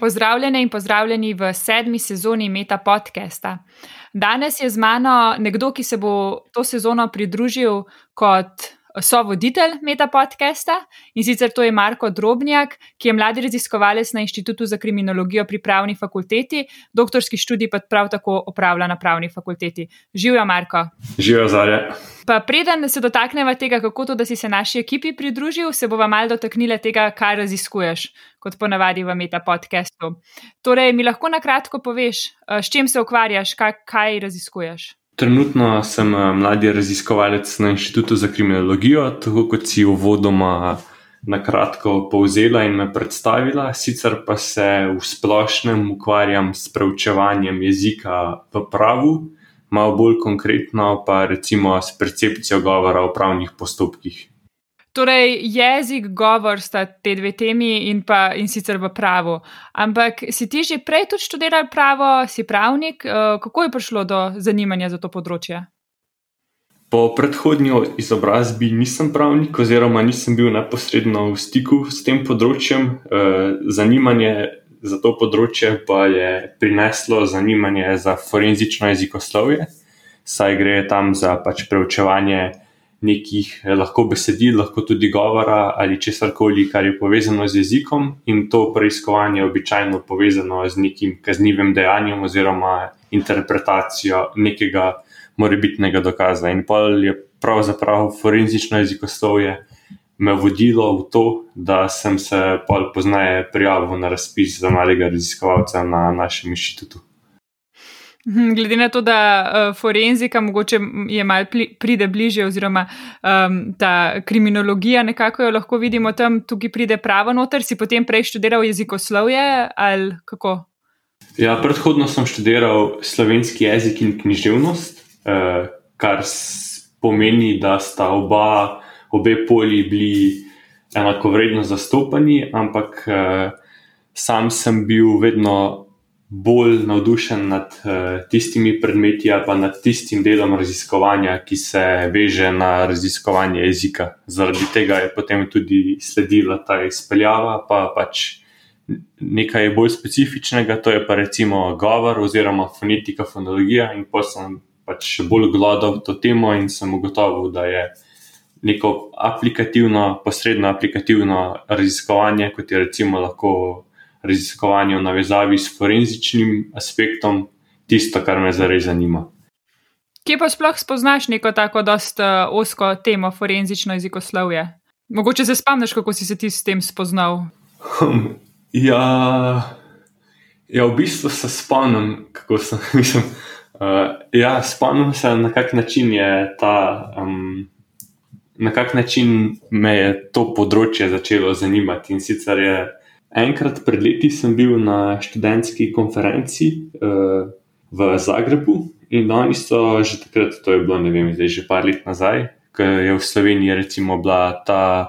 Pozdravljene in pozdravljeni v sedmi sezoni Meta podcasta. Danes je z mano nekdo, ki se bo to sezono pridružil kot so voditelj Meta podcasta in sicer to je Marko Drobnjak, ki je mladi raziskovalec na Inštitutu za kriminologijo pri pravni fakulteti, doktorski študij pa prav tako opravlja na pravni fakulteti. Živijo, Marko. Živijo, Zarja. Pa preden se dotakneva tega, kako to, da si se naši ekipi pridružil, se bova malo dotaknila tega, kaj raziskuješ, kot ponavadi v Meta podcastu. Torej, mi lahko na kratko poveš, eh, s čim se ukvarjaš, kaj, kaj raziskuješ. Trenutno sem eh, mladi raziskovalec na Inštitutu za kriminologijo, tako kot si uvodoma na kratko povzela in me predstavila. Sicer pa se v splošnem ukvarjam s preučevanjem jezika v pravu, malo bolj konkretno pa recimo s percepcijo govora v pravnih postopkih. Torej, jezik, govor sta te dve temi in, pa, in sicer v pravu. Ampak si ti že prej tudi študiral pravo, si pravnik, eh, kako je prišlo do zanimanja za to področje? Po predhodnji izobrazbi nisem pravnik, oziroma nisem bil neposredno v stiku s tem področjem. Eh, zanimanje za to področje pa je prineslo zanimanje za forenzično jezikoslovje, saj gre tam za pač preučevanje nekih eh, lahko besedil, lahko tudi govora ali česar koli, kar je povezano z jezikom, in to preiskovanje je običajno povezano z nekim kaznivim dejanjem oziroma interpretacijo nekega morebitnega dokaza. In pa je pravzaprav forenzično jezikoslovje me vodilo v to, da sem se pol poznaje prijavil na razpis za malega raziskovalca na našem inštitutu. Mhm, glede na to, da uh, forenzika mogoče je malo pride bliže, oziroma um, ta kriminologija, nekako jo lahko vidimo tam, tukaj pride pravo noter, si potem prej študiral jezikoslovje ali kako? Ja, predhodno sem študiral slovenski jezik in književnost, uh, kar pomeni, da sta oba, obe poli bili enako vredno zastopani, ampak uh, sam sem bil vedno bolj navdušen nad uh, tistimi predmeti ali pa nad tistim delom raziskovanja, ki se veže na raziskovanje jezika. Zaradi tega je potem tudi sledila ta izpeljava, pa pač nekaj bolj specifičnega, to je pa recimo govor oziroma fonetika, fonologija. In pa sem pač bolj glodal to temo in sem ugotovil, da je. Neko aplikativno, posredno aplikativno raziskovanje, kot je recimo lahko raziskovanje v navezavi s forenzičnim aspektom, tisto, kar me zares zanima. Kje pa sploh spoznaš neko tako dosta uh, eh, osko temo, forenzično jezikoslovje? Mogoče se spomniš, kako si se ti s tem spoznal? ja, ja, v bistvu se spomnim, kako sem. Mislim, uh, ja, spomnim se, na kak način je ta. Um, Na kak način me je to področje začelo zanimati, in sicer je Enkrat pred leti sem bil na študentski konferenci uh, v Zagrebu in oni so že takrat, to je bilo ne vem, zdaj že par let nazaj, ko je v Sloveniji recimo bila ta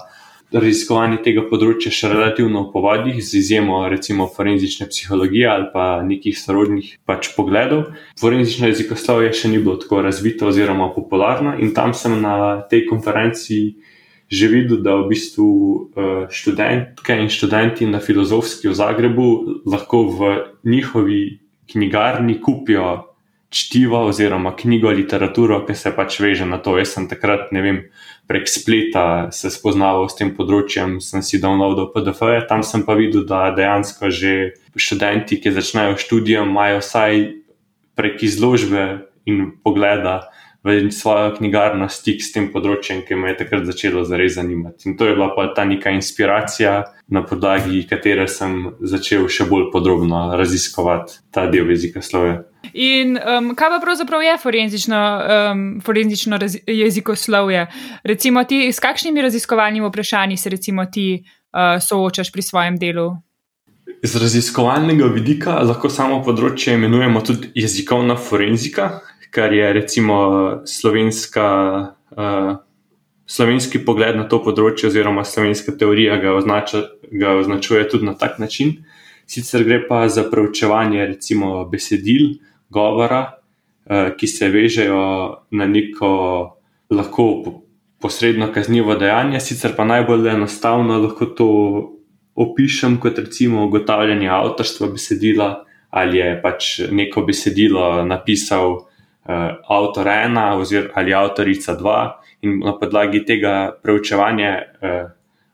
raziskovanje tega področja še relativno v povadih, z izjemo recimo forenzične psihologije ali pa nekih sorodnih pač pogledov. Forenzično jezikoslovje še ni bilo tako razvito oziroma popularno in tam sem na tej konferenci že videl, da v bistvu eh, študentke in študenti na filozofski v Zagrebu lahko v njihovi knjigarni kupijo čtivo oziroma knjigo, literaturo, ki se pač veže na to. Jaz sem takrat, ne vem, prek spleta se spoznaval s tem področjem, sem si downloadil PDF-je, tam sem pa videl, da dejansko že študenti, ki začnejo študijo, imajo vsaj prek izložbe in pogleda v svojo knjigarno stik s tem področjem, ki me je takrat začelo zares zanimati. In to je bila pa ta neka inspiracija, na podlagi katere sem začel še bolj podrobno raziskovati ta del jezika slove. In um, kaj pa pravzaprav je forenzično, um, forenzično jezikoslovje? Recimo, ti, s kakšnimi raziskovalnimi vprašanji se recimo ti uh, soočaš pri svojem delu? Z raziskovalnega vidika lahko samo področje imenujemo tudi jezikovna forenzika, kar je recimo slovenska, uh, slovenski pogled na to področje, oziroma slovenska teorija ga, označa, ga označuje tudi na tak način. Sicer gre pa za preučevanje recimo besedil, govora, uh, ki se vežejo na neko lahko posredno kaznivo dejanje, sicer pa najbolj enostavno lahko to opišem kot recimo ugotavljanje avtorstva besedila, ali je pač neko besedilo napisal avtor ena ali avtorica dva, in na podlagi tega preučevanja uh,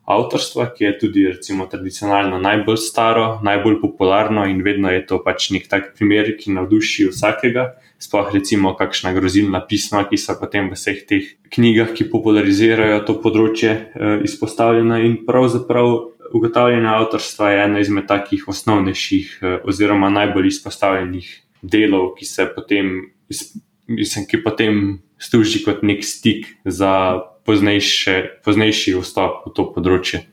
avtorstva, ki je tudi recimo tradicionalno najbolj staro, najbolj popularno in vedno je to pač nek tak primer, ki navduši vsakega. Sploh recimo kakšna grozilna pisma, ki so potem v vseh teh knjigah, ki popularizirajo to področje, uh, izpostavljena in pravzaprav ugotavljanje avtorstva je eno izmed takih osnovnejših, eh, oziroma najbolj izpostavljenih delov, ki se potem, mislim, ki potem služi kot nek stik za poznejše, poznejši vstop v to področje.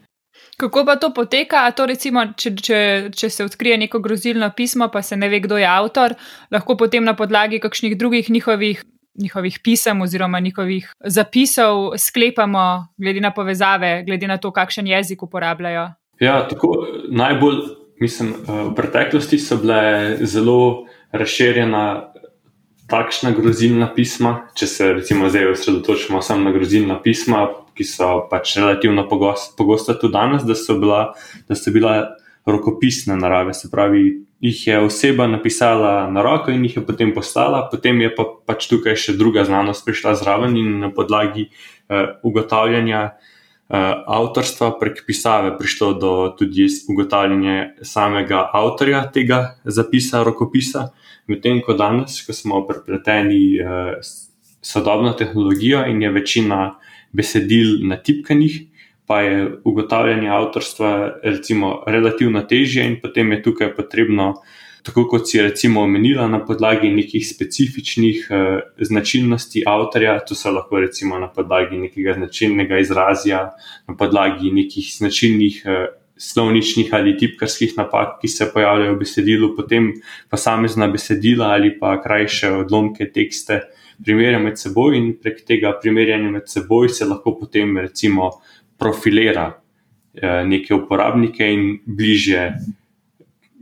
Kako pa to poteka? To recimo, če, če, če se odkrije neko grozilno pismo, pa se ne ve, kdo je avtor, lahko potem na podlagi kakšnih drugih njihovih njihovih pisem oziroma njihovih zapisov sklepamo, glede na povezave, glede na to, kakšen jezik uporabljajo. Ja, tako najbolj, mislim, v preteklosti so bile zelo razširjena takšna grozilna pisma. Če se recimo zdaj osredotočimo samo na grozilna pisma, ki so pač relativno pogosta tudi danes, da so bila. Da so bila rokopisne narave, se pravi, jih je oseba napisala na roko in jih je potem poslala, potem je pa pač tukaj še druga znanost prišla zraven in na podlagi uh, ugotavljanja avtorstva prek pisave prišlo do tudi ugotavljanja samega avtorja tega zapisa, rokopisa. Medtem ko danes, ko smo prepleteni uh, sodobno tehnologijo in je večina besedil natipkanih, pa je ugotavljanje avtorstva recimo, relativno težje, in potem je tukaj potrebno, tako kot si recimo omenila, na podlagi nekih specifičnih eh, značilnosti avtorja, to so lahko recimo na podlagi nekega značilnega izrazja, na podlagi nekih značilnih. Eh, Slovničnih ali tipkarskih napak, ki se pojavljajo v besedilu, potem posamezna besedila ali pa krajše odlomke tekste primerjamo med seboj, in prek tega primerjanja med seboj se lahko potem, recimo, profilira eh, neke uporabnike in bliže,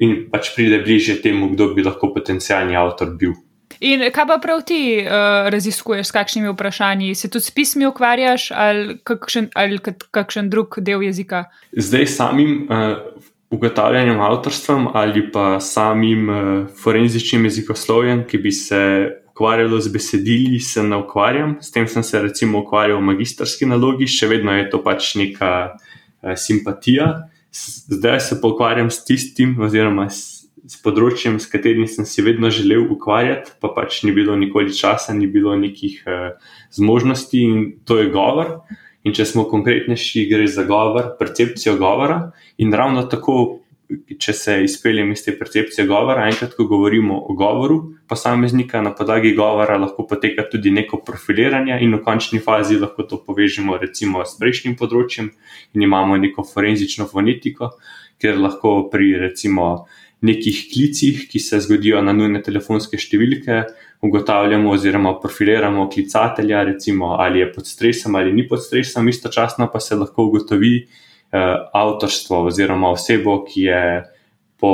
in pač pride bliže temu, kdo bi lahko potencijalni avtor bil. In kaj pa prav ti uh, raziskuješ, s kakšnimi vprašanji? Se tudi s pismi ukvarjaš ali kakšen, ali kakšen drug del jezika? Zdaj samim uh, ugotavljanjem avtorstva ali pa samim uh, forenzičnim jezikoslovjem, ki bi se ukvarjalo z besedili, se ne ukvarjam. S tem sem se recimo ukvarjal v magistrski nalogi, še vedno je to pač neka uh, simpatija. Zdaj se pa ukvarjam s tistim, oziroma s, s področjem, s katerim sem si vedno želel ukvarjati, pa pač ni bilo nikoli časa, ni bilo nekih uh, zmožnosti in to je govor. In če smo konkretnejši, gre za govor, percepcijo govora. In ravno tako če se izpeljem iz te percepcije govora, enkrat, ko govorimo o govoru posameznika, na podlagi govora lahko poteka tudi neko profiliranje, in v končni fazi lahko to povežemo recimo s prejšnjim področjem in imamo neko forenzično fonetiko, ker lahko pri recimo nekih klicih, ki se zgodijo na nujne telefonske številke. Ugotavljamo, oziroma profiliramo klicatelja, recimo, ali je pod stresom ali ni pod stresom, istočasno pa se lahko ugotovi, avtorstvo oziroma osebo, ki je po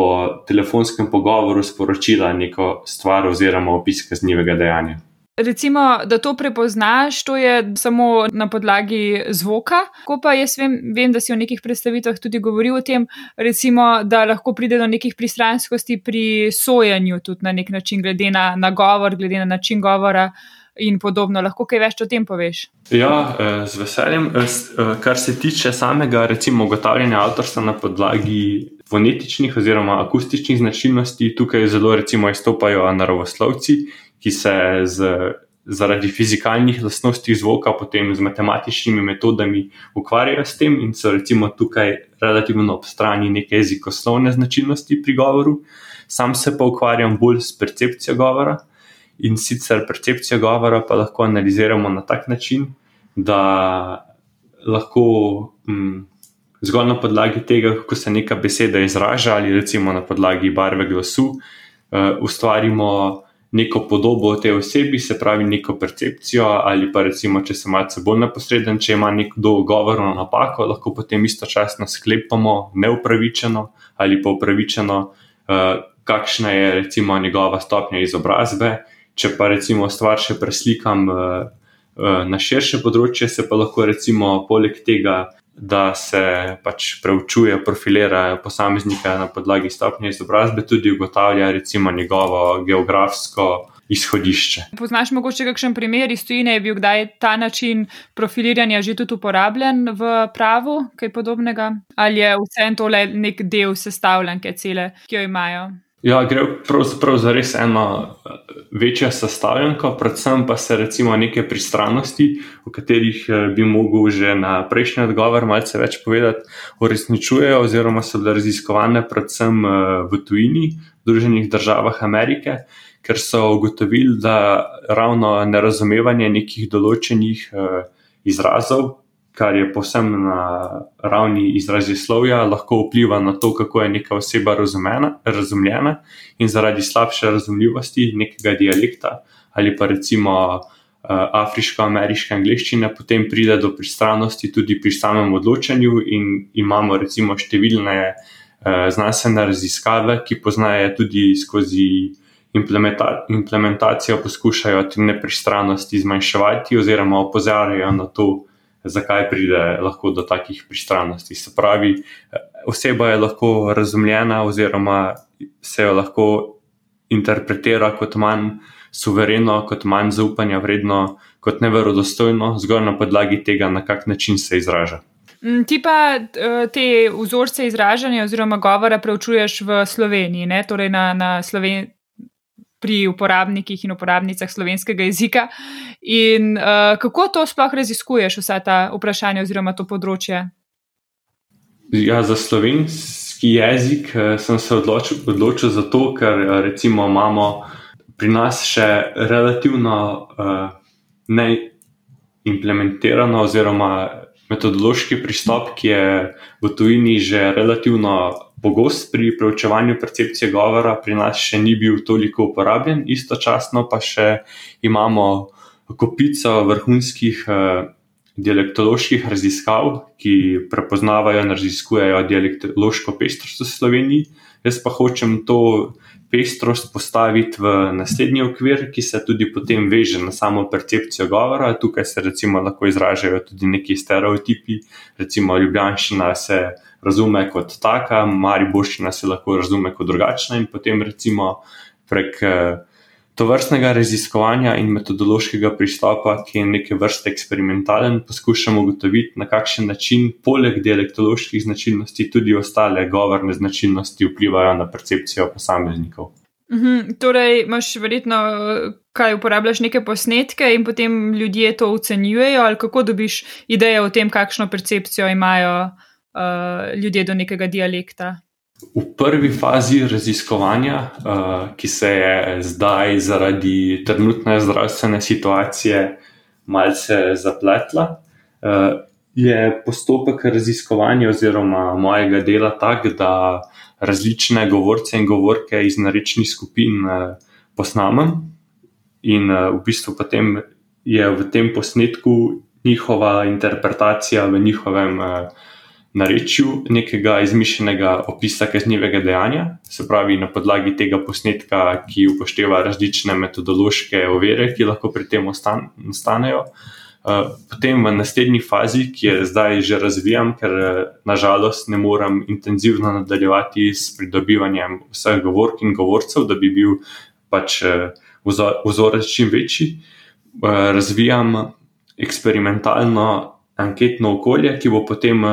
telefonskem pogovoru sporočila neko stvar oziroma opis kaznivega dejanja. Recimo, da to prepoznaš, to je samo na podlagi zvoka. Ko pa jaz vem, vem, da si v nekih predstavitvah tudi govoril o tem, recimo, da lahko pride do nekih pristranskosti pri sojenju, tudi na nek način, glede na, na govor, glede na način govora. Uh, in podobno. Lahko kaj več o tem poveš? Ja, eh, z veseljem. Eh, eh, kar se tiče samega, recimo, ugotavljanja avtorstva na podlagi fonetičnih oziroma akustičnih značilnosti, tukaj zelo recimo izstopajo anarovoslovci, ki se z. Zaradi fizikalnih lastnosti zvoka, potem z matematičnimi metodami ukvarjajo s tem, in so recimo tukaj relativno ob strani neke jezikoslovne značilnosti pri govoru. Sam se pa ukvarjam bolj s percepcijo govora, In sicer percepcijo govora pa lahko analiziramo na tak način, da lahko m, mm, zgolj na podlagi tega, kako se neka beseda izraža, ali recimo na podlagi barve glasu, uh, ustvarimo neko podobo o tej osebi, se pravi neko percepcijo, ali pa recimo, če se malce bolj neposreden, če ima nekdo govorno napako, lahko potem istočasno sklepamo neupravičeno ali pa upravičeno, uh, kakšna je recimo njegova stopnja izobrazbe. Če pa recimo stvar še preslikam uh, uh, na širše področje, se pa lahko recimo poleg tega da se pač preučuje, profilira posameznika na podlagi stopnje izobrazbe, tudi ugotavlja recimo njegovo geografsko izhodišče. Poznaš mogoče kakšen primer iz tujine, je bil kdaj ta način profiliranja že tudi uporabljen v pravu, kaj podobnega? Ali je vse to le nek del sestavljanke cele, ki jo imajo? Ja, gre pravzaprav za res eno eh, večjo sestavljanko, predvsem pa se recimo neke pristranosti, o katerih eh, bi mogel že na prejšnji odgovor malce več povedati, uresničujejo oziroma so bile raziskovane predvsem eh, v tujini, v Združenih državah Amerike ker so ugotovili, da ravno nerazumevanje nekih določenih izrazov, kar je povsem na ravni izrazoslovja, lahko vpliva na to, kako je neka oseba razumena, razumljena, in zaradi slabše razumljivosti nekega dialekta ali pa recimo uh, afriško-ameriške angliščine, potem pride do pristranosti tudi pri samem odločanju, in imamo recimo številne uh, znanstvene raziskave, ki poznajo tudi skozi implementa implementacijo poskušajo te nepristranosti zmanjševati, oziroma opozarjajo na to, zakaj pride lahko do takih pristranosti. Se pravi, oseba je lahko razumljena, oziroma se jo lahko interpretira kot manj suvereno, kot manj zaupanja vredno, kot neverodostojno, zgolj na podlagi tega, na kak način se izraža. Mm, ti pa eh, te vzorce izražanja oziroma govora preučuješ v Sloveniji, ne? torej na, na Sloveniji pri uporabnikih in uporabnicah slovenskega jezika. In uh, kako to sploh raziskuješ, vsa ta vprašanja oziroma to področje? Ja, za slovenski jezik uh, sem se odločil, odločil zato, ker uh, recimo imamo pri nas še relativno uh, neimplementirano oziroma metodološki pristop, ki je v tujini že relativno pogost pri preučevanju percepcije govora, pri nas še ni bil toliko uporabljen, istočasno pa še imamo kopico vrhunskih uh, dialektoloških raziskav, ki prepoznavajo in raziskujejo dialektološko pestrost v Sloveniji. Jaz pa hočem to pestrost postaviti v naslednji okvir, ki se tudi potem veže na samo percepcijo govora. Tukaj se recimo lahko izražajo tudi neki stereotipi, recimo ljubljanščina se razume kot taka, mariboščina se lahko razume kot drugačna in potem recimo prek. Eh, to vrstnega raziskovanja in metodološkega pristopa, ki je neke vrste eksperimentalen, poskušamo ugotoviti, na kakšen način, poleg dialektoloških značilnosti, tudi ostale govorne značilnosti vplivajo na percepcijo posameznikov. Mhm, torej, imaš verjetno, kaj uporabljaš neke posnetke in potem ljudje to ocenjujejo, ali kako dobiš idejo o tem, kakšno percepcijo imajo uh, ljudje do nekega dialekta. V prvi fazi raziskovanja, uh, ki se je zdaj zaradi trenutne zdravstvene situacije malce zapletla, uh, je postopek raziskovanja oziroma mojega dela tak, da različne govorce in govorke iz narečnih skupin uh, posnamem in uh, v bistvu potem je v tem posnetku njihova interpretacija v njihovem. Narečju nekega izmišljenega opisa kaznivega dejanja, se pravi na podlagi tega posnetka, ki upošteva različne metodološke ovire, ki lahko pri tem nastanejo. Eh, potem v naslednji fazi, ki je zdaj že razvijam, ker eh, nažalost ne morem intenzivno nadaljevati s pridobivanjem vseh govork in govorcev, da bi bil pač eh, vzorec čim večji, razvijam eksperimentalno anketno okolje, ki bo potem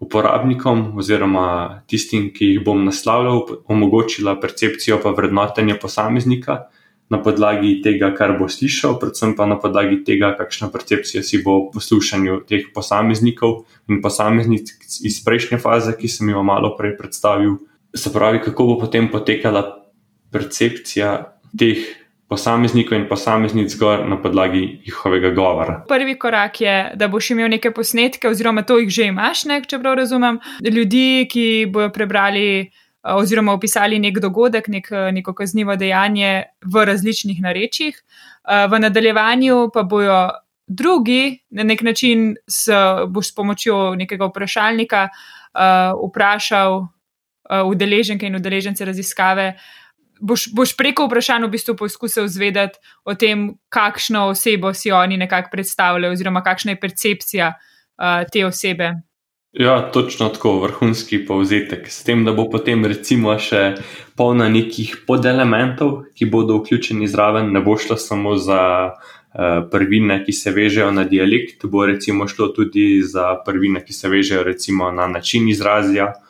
uporabnikom oziroma tistim, ki jih bom naslavljal, omogočila percepcijo in vrednotenje posameznika na podlagi tega, kar bo slišal, predvsem pa na podlagi tega, kakšno percepcijo si bo v poslušanju teh posameznikov in posameznic iz prejšnje faze, ki sem jo malo prej predstavil. Se pravi, kako bo potem potekala percepcija teh posameznikov in posameznic zgor na podlagi njihovega govora. Prvi korak je, da boš imel neke posnetke, oziroma to jih že imaš, ne, če prav razumem, ljudi, ki bodo prebrali. Eh, oziroma, opisali nek dogodek, nek, neko kaznivo dejanje v različnih narečjih, eh, v nadaljevanju pa bojo drugi, na nek način, s, boš s pomočjo nekega vprašalnika uh, vprašal uh, udeleženke in udeležence raziskave, uh, boš, boš preko vprašanj v bistvu poskusil zvedeti o tem, kakšno osebo si oni nekako predstavljajo, oziroma kakšna je percepcija uh, te osebe. Ja, točno tako, vrhunski povzetek. S tem, da bo potem recimo še polna nekih podelementov, ki bodo vključeni zraven, ne bo šlo samo za uh, prvine, ki se vežejo na dialekt, bo recimo šlo tudi za prvine, ki se vežejo recimo na način izrazja. Uh,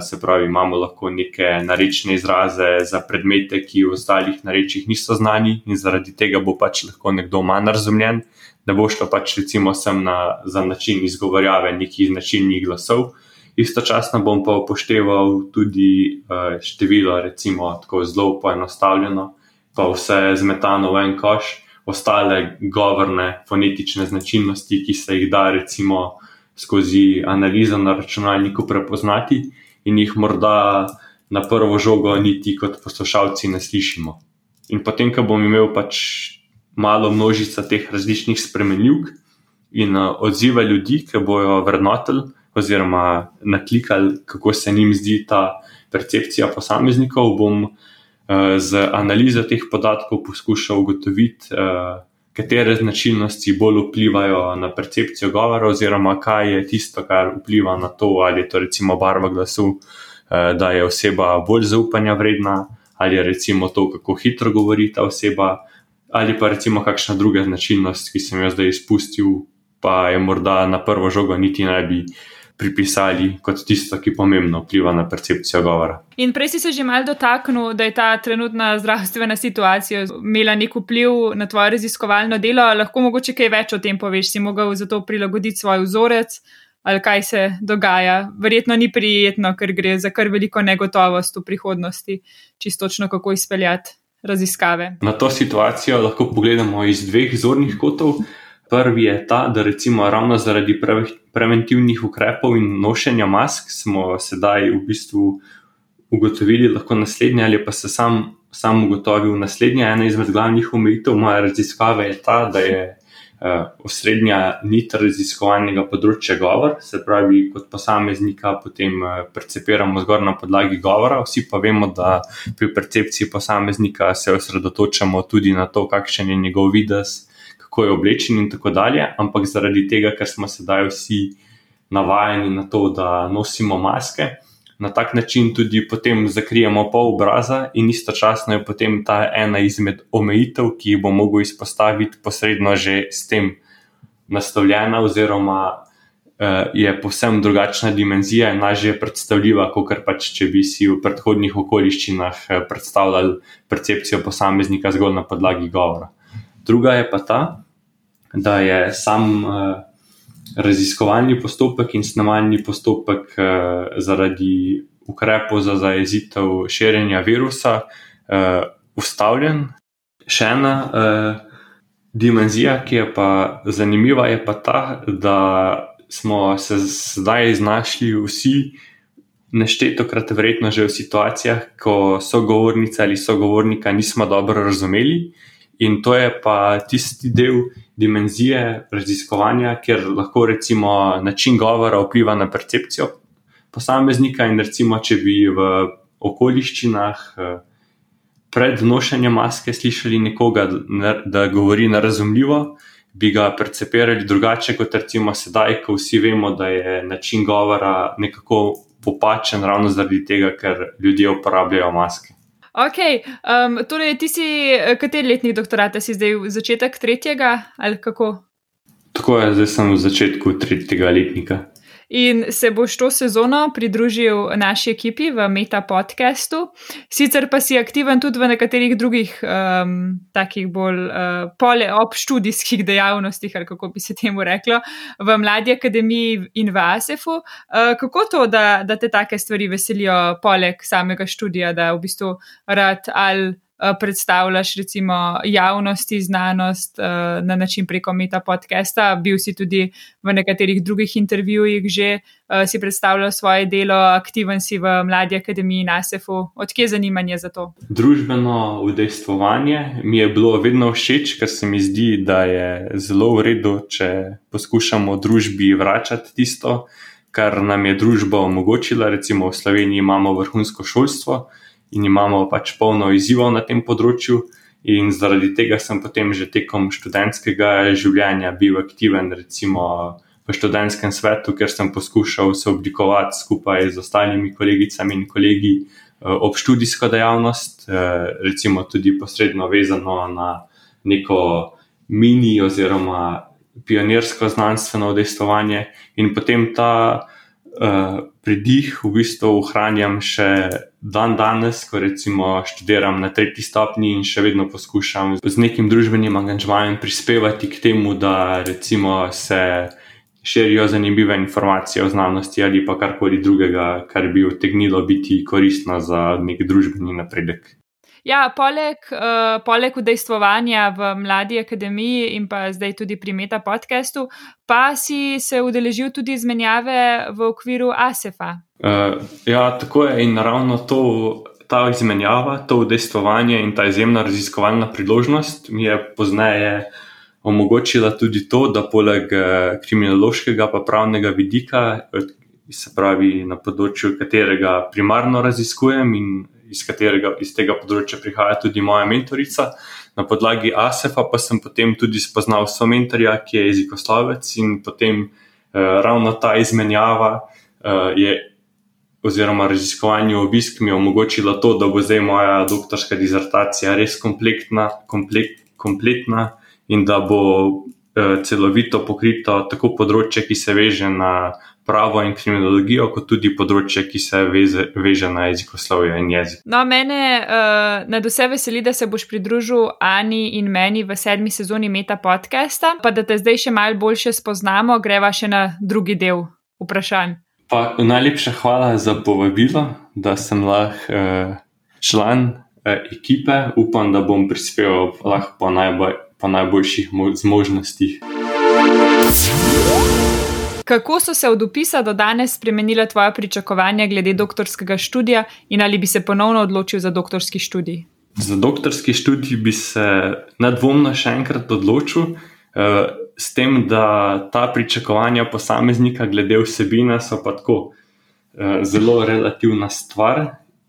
se pravi, imamo lahko neke narečne izraze za predmete, ki v ostalih narečjih niso znani, in zaradi tega bo pač lahko nekdo manj razumljen ne bo šlo pač recimo sem na, za način izgovorjave nekih značilnih glasov. Istočasno bom pa upošteval tudi uh, število, recimo tako zelo poenostavljeno, pa vse zmetano v en koš, ostale govorne fonetične značilnosti, ki se jih da recimo skozi analizo na računalniku prepoznati in jih morda na prvo žogo niti kot poslušalci ne slišimo. In potem, ko bom imel pač malo množica teh različnih spremenljivk in uh, odziva ljudi, ki bojo vrednotili oziroma naklikali, kako se jim zdi ta percepcija posameznikov, bom uh, z analizo teh podatkov poskušal ugotoviti, uh, katere značilnosti bolj vplivajo na percepcijo govora, oziroma kaj je tisto, kar vpliva na to, ali je to recimo barva glasu, uh, da je oseba bolj zaupanja vredna, ali je recimo to, kako hitro govori ta oseba ali pa recimo kakšna druga značilnost, ki sem jo zdaj izpustil, pa je morda na prvo žogo niti ne bi pripisali kot tisto, ki pomembno vpliva na percepcijo govora. In prej si se že mal dotaknil, da je ta trenutna zdravstvena situacija imela nek vpliv na tvoje raziskovalno delo. Lahko mogoče kaj več o tem poveš, si mogel zato prilagoditi svoj vzorec. Ali kaj se dogaja, verjetno ni prijetno, ker gre za kar veliko negotovost v prihodnosti, čistočno kako izpeljati raziskave. Na to situacijo lahko pogledamo iz dveh zornih kotov. Prvi je ta, da recimo ravno zaradi pre preventivnih ukrepov in nošenja mask smo sedaj v bistvu ugotovili lahko naslednje, ali pa se sam, sam ugotovil naslednje. Ena izmed glavnih omejitev moje raziskave je ta, da je uh, osrednja nit raziskovalnega področja govor, se pravi, kot posameznika potem uh, percepiramo zgolj na podlagi govora. Vsi pa vemo, da pri percepciji posameznika se osredotočamo tudi na to, kakšen je njegov videz, kako je oblečen in tako dalje. Ampak zaradi tega, ker smo sedaj vsi navajeni na to, da nosimo maske na tak način tudi potem zakrijemo pol obraza, in istočasno je potem ta ena izmed omejitev, ki jih bo mogel izpostaviti posredno že s tem nastavljena, oziroma uh, je povsem drugačna dimenzija in lažje predstavljiva, kot pač, če bi si v predhodnih okoliščinah eh, predstavljali percepcijo posameznika zgolj na podlagi govora. Druga je pa ta, da je sam. Uh, raziskovalni postopek in snemalni postopek uh, zaradi ukrepov za zajezitev širjenja virusa uh, ustavljen. Še ena uh, dimenzija, ki je pa zanimiva, je pa ta, da smo se zdaj znašli vsi neštetokrat, verjetno že v situacijah, ko sogovornica ali sogovornika nismo dobro razumeli. In to je pa tisti del dimenzije raziskovanja, kjer lahko recimo način govora vpliva na percepcijo posameznika. In recimo, če bi v okoliščinah eh, pred nošenjem maske slišali nekoga, da govori nerazumljivo, bi ga percepirali drugače kot recimo sedaj, ko vsi vemo, da je način govora nekako popačen ravno zaradi tega, ker ljudje uporabljajo maske. Ok, um, torej ti si, eh, kateri letnik doktorata si zdaj, začetek tretjega ali kako? Tako je, zdaj sem v začetku tretjega letnika. In se boš to sezono pridružil naši ekipi v Meta podcastu, sicer pa si aktiven tudi v nekaterih drugih um, takih bolj uh, pole obštudijskih dejavnostih, ali kako bi se temu reklo, v Mladi akademiji in v ASEF-u. Uh, kako to, da, da te take stvari veselijo, poleg samega študija, da v bistvu rad ali. Eh, predstavljaš recimo javnosti znanost eh, na način preko Meta podcasta, bil si tudi v nekaterih drugih intervjujih že, eh, si predstavljal svoje delo, aktiven si v Mladi akademiji NASEF-u. Odkje je zanimanje za to? Družbeno udejstvovanje mi je bilo vedno všeč, ker se mi zdi, da je zelo v redu, če poskušamo družbi vračati tisto, kar nam je družba omogočila. Recimo v Sloveniji imamo vrhunsko šolstvo in imamo pač polno izzivov na tem področju. In zaradi tega sem potem že tekom študentskega življenja bil aktiven, recimo v študentskem svetu, ker sem poskušal se oblikovati skupaj z ostalimi kolegicami in kolegi uh, ob študijsko dejavnost, uh, recimo tudi posredno vezano na neko mini oziroma pionirsko znanstveno udejstvovanje, in potem ta uh, pridih v bistvu ohranjam še dan danes, ko recimo študiram na tretji stopni in še vedno poskušam z nekim družbenim angažmajem prispevati k temu, da recimo se. Širijo zanimive informacije o znanosti ali pa karkoli drugega, kar bi utegnilo biti koristno za nek družbeni napredek. Ja, poleg, uh, poleg udejstvovanja v Mladi akademiji in pa zdaj tudi pri Meta podkastu, pa si se udeležil tudi izmenjave v okviru ASEF-a. Uh, ja, tako je in naravno to. Ta izmenjava, to udejstvovanje in ta izjemna raziskovalna priložnost mi je pozneje omogočila tudi to, da poleg kriminološkega pa pravnega vidika, se pravi na področju katerega primarno raziskujem in iz katerega iz tega področja prihaja tudi moja mentorica. Na podlagi ASEF-a pa sem potem tudi spoznal svojega mentorja, ki je jezikoslovec, in potem eh, ravno ta izmenjava eh, je, oziroma raziskovanje obisk mi je omogočilo to, da bo zdaj moja doktorska dizertacija res kompletna, komplet, kompletna in da bo eh, celovito pokrito tako področje, ki se veže na pravo in kriminologijo, kot tudi področje, ki se veze, veže na jezikoslovje in jezik. No, mene uh, na vse veseli, da se boš pridružil Ani in meni v sedmi sezoni Meta podcasta, pa da te zdaj še malo boljše spoznamo, greva še na drugi del vprašanj. Pa najlepša hvala za povabilo, da sem lahko uh, član uh, ekipe. Upam, da bom prispeval lahko po, najboj, po najboljših zmožnostih. Kako so se od upisa do danes spremenila tvoja pričakovanja glede doktorskega študija in ali bi se ponovno odločil za doktorski študij? Za doktorski študij bi se nedvomno še enkrat odločil, eh, s tem, da ta pričakovanja posameznika glede vsebine so pa tako eh, zelo relativna stvar.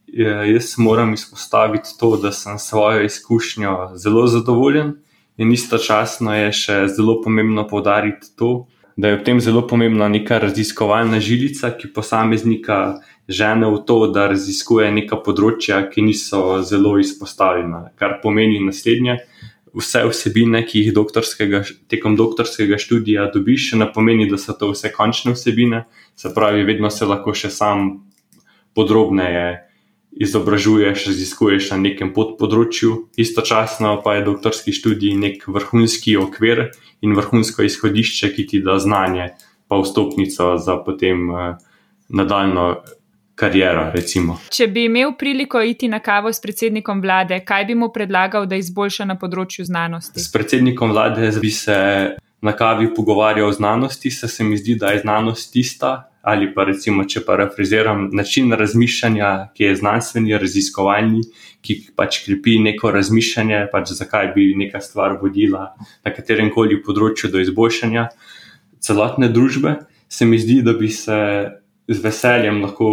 Jaz moram izpostaviti to, da sem svojo izkušnjo zelo zadovoljen, in istočasno je še zelo pomembno povdariti to, da je v tem zelo pomembna neka raziskovalna žilica, ki posameznika žene v to, da raziskuje neka področja, ki niso zelo izpostavljena. Kar pomeni naslednje. Vse vsebine, ki jih doktorskega, tekom doktorskega študija dobiš, ne pomeni, da so to vse končne vsebine, se pravi, vedno se lahko še sam podrobneje izobražuješ, raziskuješ na nekem podpodročju, istočasno pa je doktorski študij nek vrhunski okvir in vrhunsko izhodišče, ki ti da znanje, pa vstopnico za potem uh, nadaljno kariero. Recimo. Če bi imel priliko iti na kavo s predsednikom vlade, kaj bi mu predlagal, da izboljša na področju znanosti? S predsednikom vlade bi se na kavi pogovarjal o znanosti, se, se mi zdi, da je znanost tista. Ali pa recimo, če parafraziram, način razmišljanja, ki je znanstveni, raziskovalni, ki pač krepi neko razmišljanje, pač zakaj bi neka stvar vodila na katerem koli področju do izboljšanja celotne družbe, se mi zdi, da bi se z veseljem lahko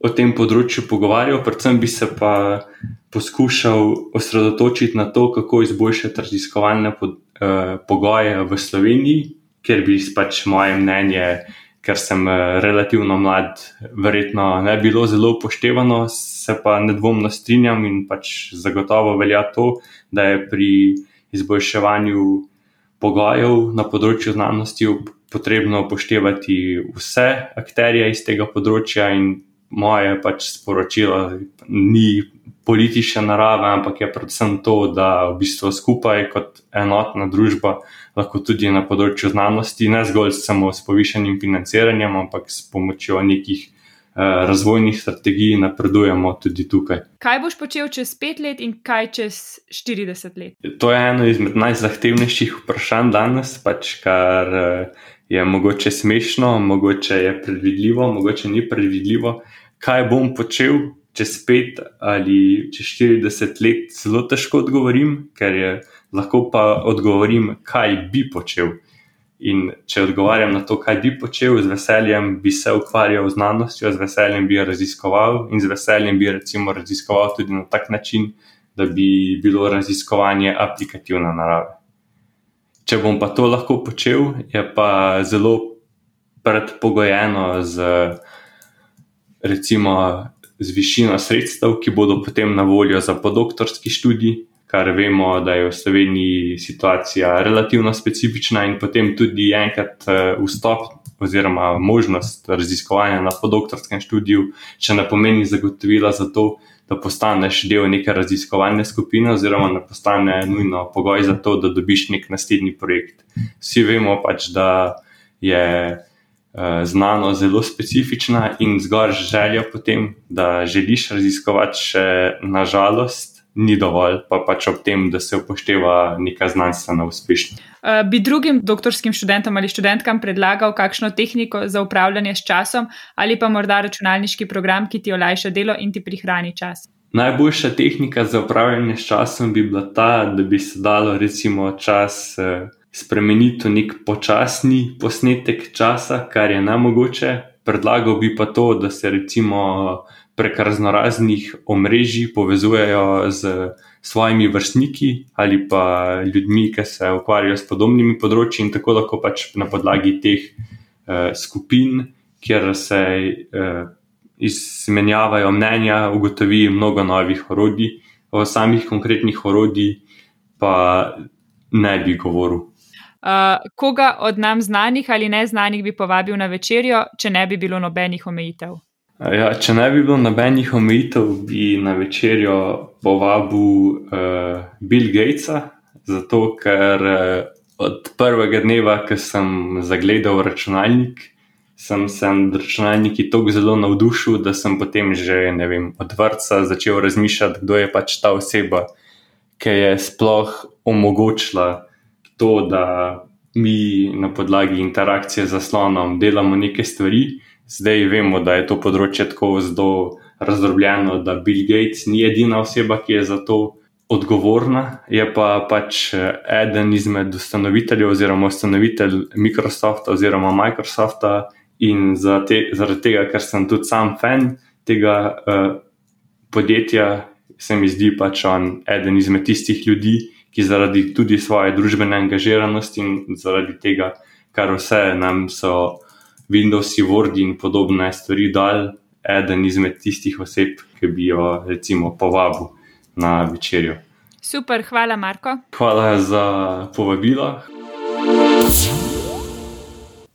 o tem področju pogovarjal, predvsem bi se pa poskušal osredotočiti na to, kako izboljšati raziskovalne pod, eh, pogoje v Sloveniji, ker bi pač moje mnenje, ker sem eh, relativno mlad, verjetno ne bilo zelo upoštevano, se pa nedvomno strinjam in pač zagotovo velja to, da je pri izboljševanju pogojev na področju znanosti potrebno upoštevati vse akterje iz tega področja in moje pač sporočilo ni politične narave, ampak je predvsem to, da v bistvu skupaj kot enotna družba lahko tudi na področju znanosti, ne zgolj samo s povišenim financiranjem, ampak s pomočjo nekih eh, razvojnih strategij napredujemo tudi tukaj. Kaj boš počel čez pet let in kaj čez 40 let? To je eno izmed najzahtevnejših vprašanj danes, pač kar. Je mogoče smešno, mogoče je predvidljivo, mogoče ni predvidljivo. Kaj bom počel čez pet ali čez 40 let, zelo težko odgovorim, ker je lahko pa odgovorim, kaj bi počel. In če odgovarjam na to, kaj bi počel, z veseljem bi se ukvarjal z znanostjo, z veseljem bi jo raziskoval in z veseljem bi recimo raziskoval tudi na tak način, da bi bilo raziskovanje aplikativna narava. Če bom pa to lahko počel, je pa zelo predpogojeno z, recimo, z višino sredstev, ki bodo potem na voljo za podoktorski študij, kar vemo, da je v Sloveniji situacija relativno specifična in potem tudi enkrat eh, vstop. Oziroma, možnost raziskovanja na podoktorskem študiju, če ne pomeni zagotovila za to, da postaneš del neke raziskovalne skupine, oziroma da postane nujno pogoj za to, da dobiš nek naslednji projekt. Vsi vemo pač, da je uh, znanost zelo specifična in zgolj želja potem, da želiš raziskovati, še nažalost. Ni dovolj, pa pač ob tem, da se upošteva neka znanstvena uspešnost. Bi drugim doktorskim študentom ali študentkam predlagal kakšno tehniko za upravljanje s časom, ali pa morda računalniški program, ki ti olajša delo in ti prihrani čas? Najboljša tehnika za upravljanje s časom bi bila ta, da bi se dalo recimo čas uh, spremeniti v nek počasni posnetek časa, kar je nemogoče. Predlagal bi pa to, da se recimo prek raznoraznih omrežij povezujejo z svojimi vrstniki ali pa ljudmi, ki se ukvarjajo s podobnimi področji in tako lahko pač na podlagi teh uh, skupin, kjer se uh, izmenjavajo mnenja, ugotovi mnogo novih orodij, o samih konkretnih orodij pa ne bi govoril. Uh, koga od nam znanih ali neznanih bi povabil na večerjo, če ne bi bilo nobenih omejitev? Ja, če ne bi bilo nobenih omejitev, bi na večerjo povabil uh, Bill Gatesa, zato ker uh, od prvega dneva, ko sem zagledal računalnik, sem se nad računalniki tako zelo navdušil, da sem potem že vem, od vrca začel razmišljati, kdo je pač ta oseba, ki je sploh omogočila to, da mi na podlagi interakcije z zaslonom delamo neke stvari. Zdaj vemo, da je to področje tako zelo razdrobljeno, da Bill Gates ni edina oseba, ki je za to odgovorna, je pa pač eh, eden izmed ustanoviteljev oziroma ustanovitelj Microsofta oziroma Microsofta in te, zaradi tega, ker sem tudi sam fan tega uh, podjetja, se mi zdi pač on eden izmed tistih ljudi, ki zaradi tudi svoje družbene angažiranosti in zaradi tega, kar vse nam so Windows, Word in podobne stvari dal, eden izmed tistih oseb, ki bi jo recimo povabil na večerjo. Super, hvala, Marko. Hvala za povabilo.